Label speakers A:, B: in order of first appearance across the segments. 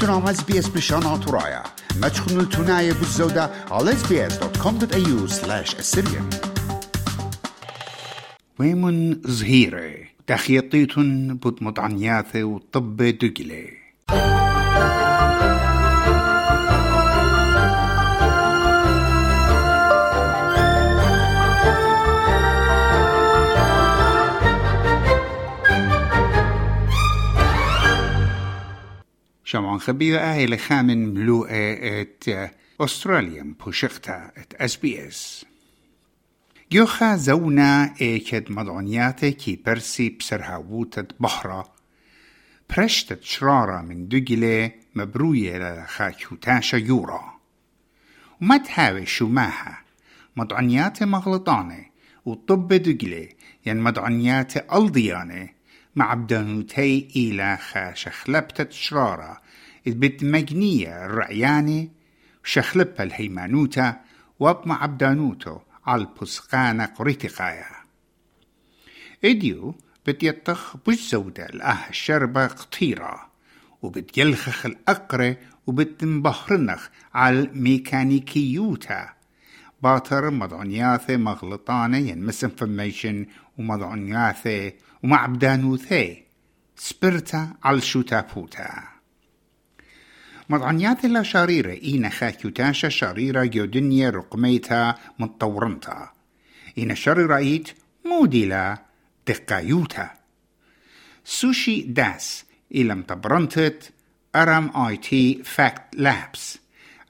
A: تنام اس بشان ترايا ما تخنوا التناية بالزودة على sbs.com.au slash assyrian ويمن زهيرة تخيطيتن بطمطعنياثة وطب دقلي خبيرة اهي لخامن ملوءة ات أستراليا بوشقتا ات اس بي اس جوخا زونا إيكد مضعنياتي كي برسي بسرهاووتة بحرة برشتت شرارة من دجلة مبروية لخاكوتاشا يورا وما تهاوي شو ماها مضعنياتي مغلطانة وطب دجلة ين مضعنياتي ألضيانة مع بدانوتي إلى شخلبتة شرارة بت مجنية الرعياني وشخلبها الهيمانوتا وبمع عبدانوتو على البسقانة قريتقايا. إديو بتيطخ بجزودة الأه الشربة قطيرة وبتيلخخ الأقرة وبتنبهرنخ على الميكانيكيوتا. باطر مضعنياثي مغلطانة ين misinformation ومضعنياثي ومعبدانوثي سبرتا على شوتابوتا. مضعنياثي لا شريرة. إينا خاكيوتاشا شريرة جودنيا رقميتا متطورنتا. إينا شريرة إيت موديلا دقايوتا. سوشي داس إلى متبرنتت أرم آي تي فاكت لابس.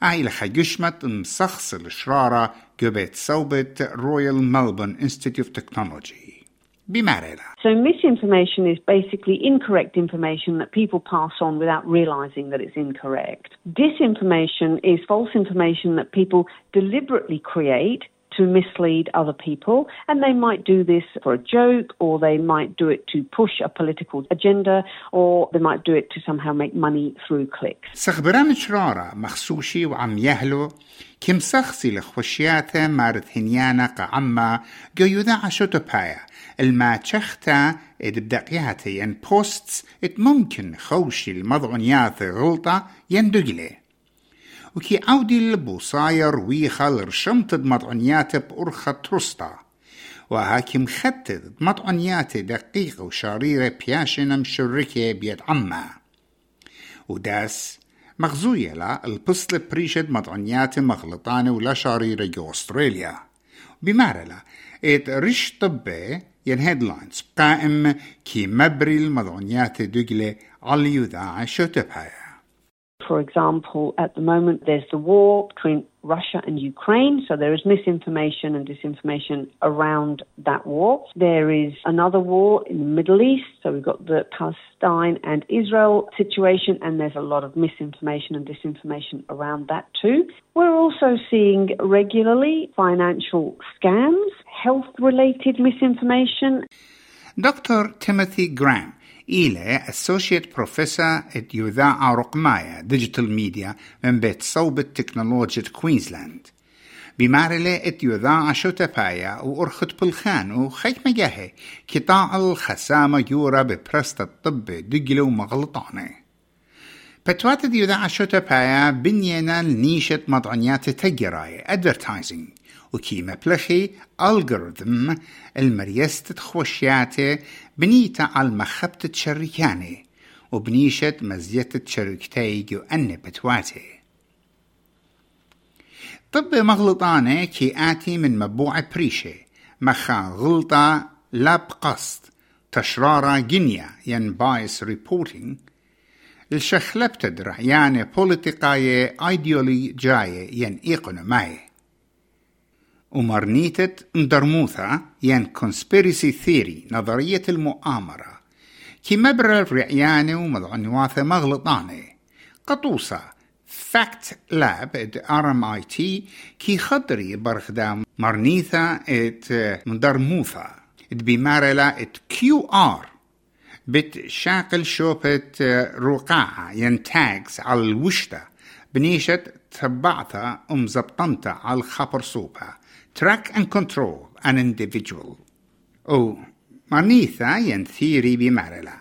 A: أي لخجشمت مسخص الشرارة جبت صوبت رويال ملبون إنستيتيوت تكنولوجي. Bimarera.
B: So misinformation is basically incorrect information that people pass on without realizing that it's incorrect. Disinformation is false information that people deliberately create to mislead other people, and they might do this for a joke, or they might do it to push a political agenda, or they might do it to somehow make money through clicks.
A: سخبران شرارة مخصوشي وعم يهلو كم سخصي لخوشياته مارثينيانا قعما جيوذا عشوتو بايا الما تشختا اد بدقياتي ين بوستس ات ممكن خوشي المضغنيات غلطة يندقلي وكي عودي البوصاير ويخا لرشمت مطعنيات بأرخة ترستا وهاكي مختد مطعنيات دقيقة وشريرة بياشنا مشركة بيد عما وداس مغزوية لا البصل بريشد مطعنيات مغلطانة ولا شريرة جو أستراليا. بمارلا ات رش طبي ين هيدلاينز قائم كي مبري المضعنيات دقلة على يذاع شوتبهايا
B: For example, at the moment, there's the war between Russia and Ukraine, so there is misinformation and disinformation around that war. There is another war in the Middle East, so we've got the Palestine and Israel situation, and there's a lot of misinformation and disinformation around that too. We're also seeing regularly financial scams, health related misinformation.
A: Dr. Timothy Graham إلى Associate Professor at يذاعة رقماية ديجيتال ميديا من بيت صوب التكنولوجيا كوينزلاند بمارلة ات يذاع بايا وأرخت بالخان وخيمة مجاهي كطاع الخسامة يورا ببرست الطب دقلة بتواتد بتوات يذاع بايا بنينا نيشة مضعنيات تجراية advertising. وكي مبلخي ألغرثم المريست تخوشياتي بنيتا عل مخبت و وبنيشت مزيت تشركتي جو أن بتواتي. طب مغلطانة كي آتي من مبوع بريشي. مخا غلطا لاب قصد تشرارة جنيا. ين بايس ريبورتينج الشخلبت درعيانة بوليتيقاية ايديولي جاية ين ايقنماية ومرنيتة مدرموثة ين conspiracy theory نظرية المؤامرة. كي مبرر الرعيانة ومضعنواثة مغلطانة. قطوسة. فاكت لاب ات ار ام اي تي كي خضري برخدام مرنيثة ات مدرموثة ات بمارلا ات كيو ار بت شاقل شوبة رقاعة ين تاجز على الوشتة. بنيشة تبعتها أم زبطنتا على الخبر صوبها. Track and control an individual. أو مرنيثا ين ثيري بمارلا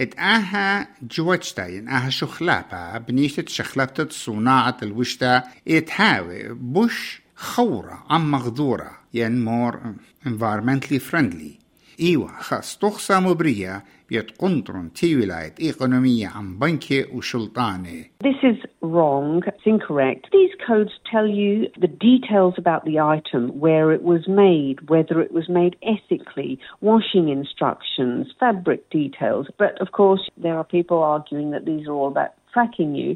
A: ات أها جوجتا ين أها شخلابا بنيشت شخلبتة صناعة الوشتا اتهاوي بوش خورة عم مغذورة ين مور environmentally friendly إيوة خاص تخصى مبرية بيت قنطرن تي ولاية إيقونومية عن بنكي وشلطانة
B: This is wrong. It's incorrect. These codes tell you the details about the item, where it was made, whether it was made ethically, washing instructions, fabric details. But of course, there are people arguing that these are all about tracking you.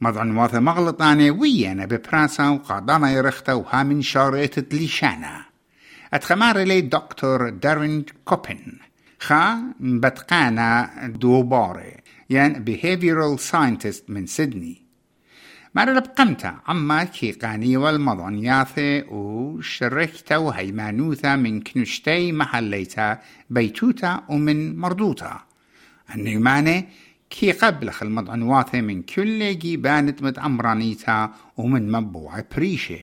A: مضعن واثا مغلطانة ويانا ببراسا وقادانا يرختا وها من شاريت ليشانا أتخمار لي دكتور دارين كوبن خا بتقانا دوباري يعني behavioral scientist من سيدني. مارا لبقمتا عما كي قاني والمضن ياثي وشركتا وهيمانوثا من كنشتي محليتا بيتوتا ومن مردوتا. النيماني كي قبلخ المضن واثي من كل جيبانت متعمرانيتا ومن مبوع بريشه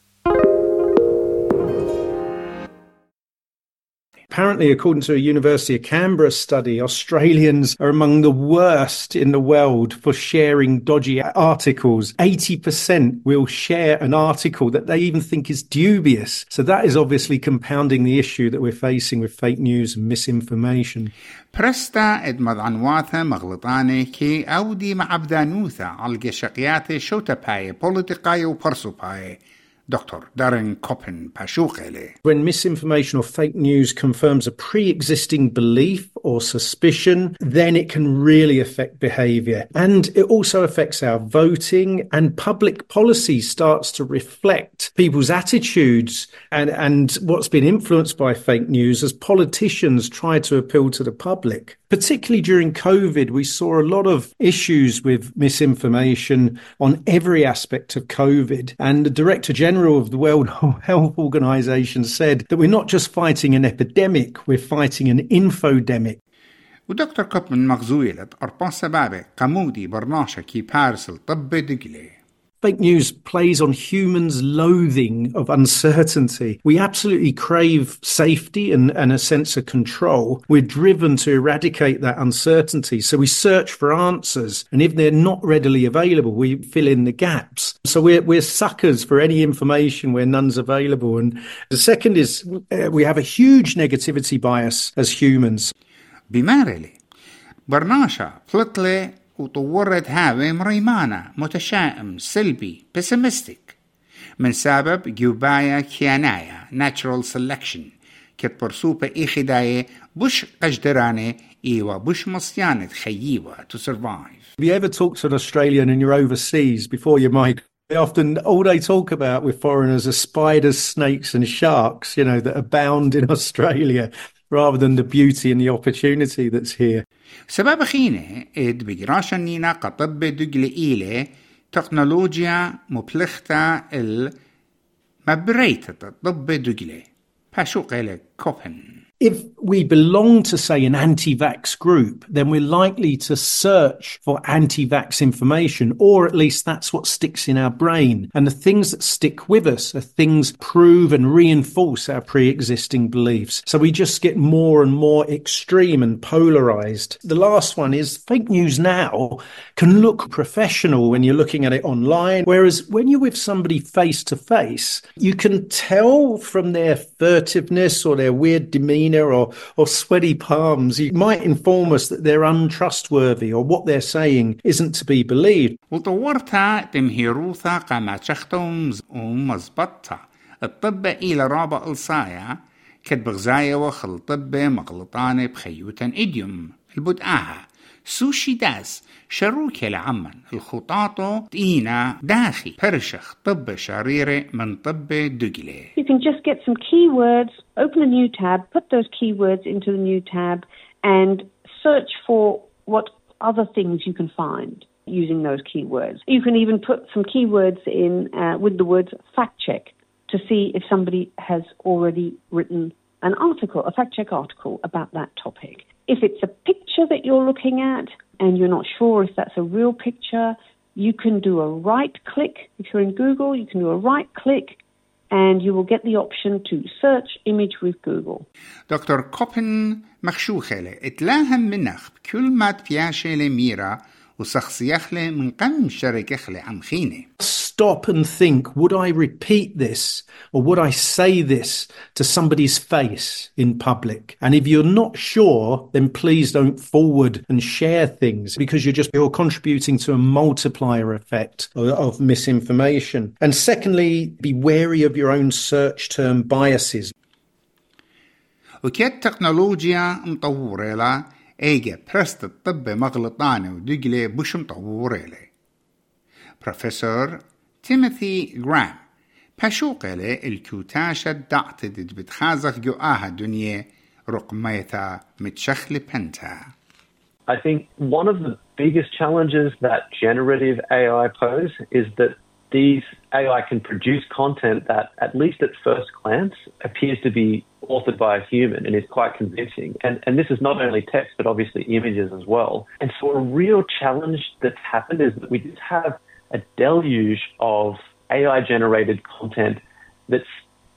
C: Apparently, according to a University of Canberra study, Australians are among the worst in the world for sharing dodgy articles. 80% will share an article that they even think is dubious. So that is obviously compounding the issue that we're facing with fake news and misinformation.
A: برستا ادمض عنواثة مغلطانة كي أودي مع بدانوثة على شقياتي شوتا باي بوليتيقاي وبرسو باي Dr. Darren Koppen Pashukhele.
C: When misinformation or fake news confirms a pre-existing belief or suspicion, then it can really affect behavior. And it also affects our voting and public policy starts to reflect people's attitudes and, and what's been influenced by fake news as politicians try to appeal to the public. Particularly during COVID, we saw a lot of issues with misinformation on every aspect of COVID. And the Director General of the World Health Organization said that we're not just fighting an epidemic, we're fighting an infodemic.
A: ودكتور كوبمن مغزويلة أربان سبابة قمودي برناشة كي بارسل طب دقلي
C: Fake news plays on humans' loathing of uncertainty. We absolutely crave safety and, and a sense of control. We're driven to eradicate that uncertainty. So we search for answers. And if they're not readily available, we fill in the gaps. So we're, we're suckers for any information where none's available. And the second is uh, we have a huge negativity bias as humans.
A: بمارلي برناشة بلطلي وطورت هاوي مريمانة متشائم سلبي pessimistic من سبب جوبايا كيانايا natural selection كت برسوبة إي خداية بش قجدرانة إيوا بش مصيانة خييوة to survive
C: Have you ever talked to an Australian and you're overseas before you migrate? Often, all they talk about with foreigners are spiders, snakes, and sharks, you know, that abound in Australia rather than the beauty and the opportunity that's here.
A: سبب خينة إد بجراشا نينا قطب دقل إيلة تكنولوجيا مبلغتا ال مبريتة طب دقلة باشو قيلة كوبن.
C: If we belong to, say, an anti vax group, then we're likely to search for anti vax information, or at least that's what sticks in our brain. And the things that stick with us are things prove and reinforce our pre existing beliefs. So we just get more and more extreme and polarized. The last one is fake news now can look professional when you're looking at it online, whereas when you're with somebody face to face, you can tell from their furtiveness or their weird demeanor or, or sweaty palms, you might inform us that they're untrustworthy or what they're saying isn't to be believed.
A: وطورتها تمهيروثا قامت شختهم ومزبطتا. الطب إلى رابع الصايا. كد بغزايا وخل طب مغلطانة بخيوتا إديوم. البدآها سوشي داس. شروكة لعمن الخطاطو تينا داخي برشخ طب شريرة من طب دقلة
B: You can just get some keywords, open a new tab, put those keywords into the new tab, and search for what other things you can find using those keywords. You can even put some keywords in uh, with the words fact check to see if somebody has already written an article, a fact check article about that topic. If it's a picture that you're looking at and you're not sure if that's a real picture, you can do a right click. If you're in Google, you can do a right click and you will get the option to search image with Google.
A: دكتور كوبن مخشوخلة اتلاهم منخ بكل ما تبياشة ميرا وسخصيخلة من قم شركخلة عم خينة
C: Stop and think, would I repeat this or would I say this to somebody's face in public? And if you're not sure, then please don't forward and share things because you're just, you're contributing to a multiplier effect of, of misinformation. And secondly, be wary of your own search term biases.
A: وكيت تكنولوجيا مطورة لا ايجا برست الطب مغلطانة ودقلة بش مطورة له بروفيسور تيموثي جرام بشوقلة الكوتاشة دعتدد بتخازق جواها دنيا رقميتا متشخل بنتا
D: I think one of the biggest challenges that generative AI pose is that these AI can produce content that, at least at first glance, appears to be authored by a human and is quite convincing. And, and this is not only text, but obviously images as well. And so a real challenge that's happened is that we just have a deluge of AI generated content that's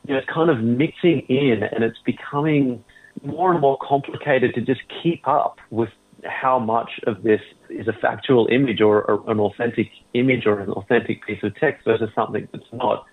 D: you know, kind of mixing in and it's becoming more and more complicated to just keep up with how much of this is a factual image or, or, an authentic image or an authentic piece of text versus something that's not.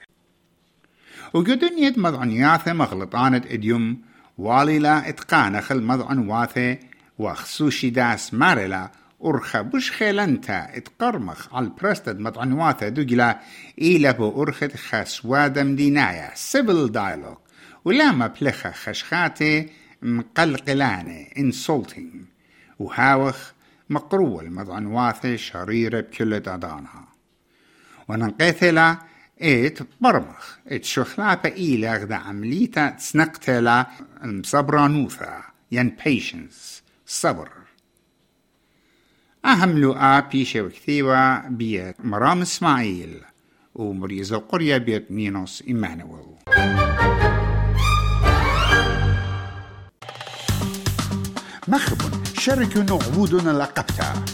A: وقدن يد مضعنياثة مغلطانة اديوم والي لا اتقان خل مضعن واثة وخصوشي داس مارلا أرخى بش خيلنتا اتقرمخ على البرستد مضعن واثة دوغلا إيلا بو أرخت خسوادة مدينايا سيبل دايلوج ولا ما بلخة خشخاتي مقلقلانة. Insulting. وهاوخ مقروة المضعن واثة شريرة بكل دادانها وننقيثلا إيت برمخ ات شخلابة إيلا غدا عمليتا تسنقتلا المصبرانوثا ين patience. صبر. أهم لقاء بيشة وكثيوة بيت مرام إسماعيل ومريزة القرية بيت نينوس إيمانويل.
E: مخبن شاركوا نغبودنا لقبتها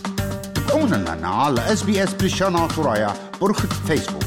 E: تابعونا لنا على اس بي اس بريشانا ترايا برخة فيسبوك.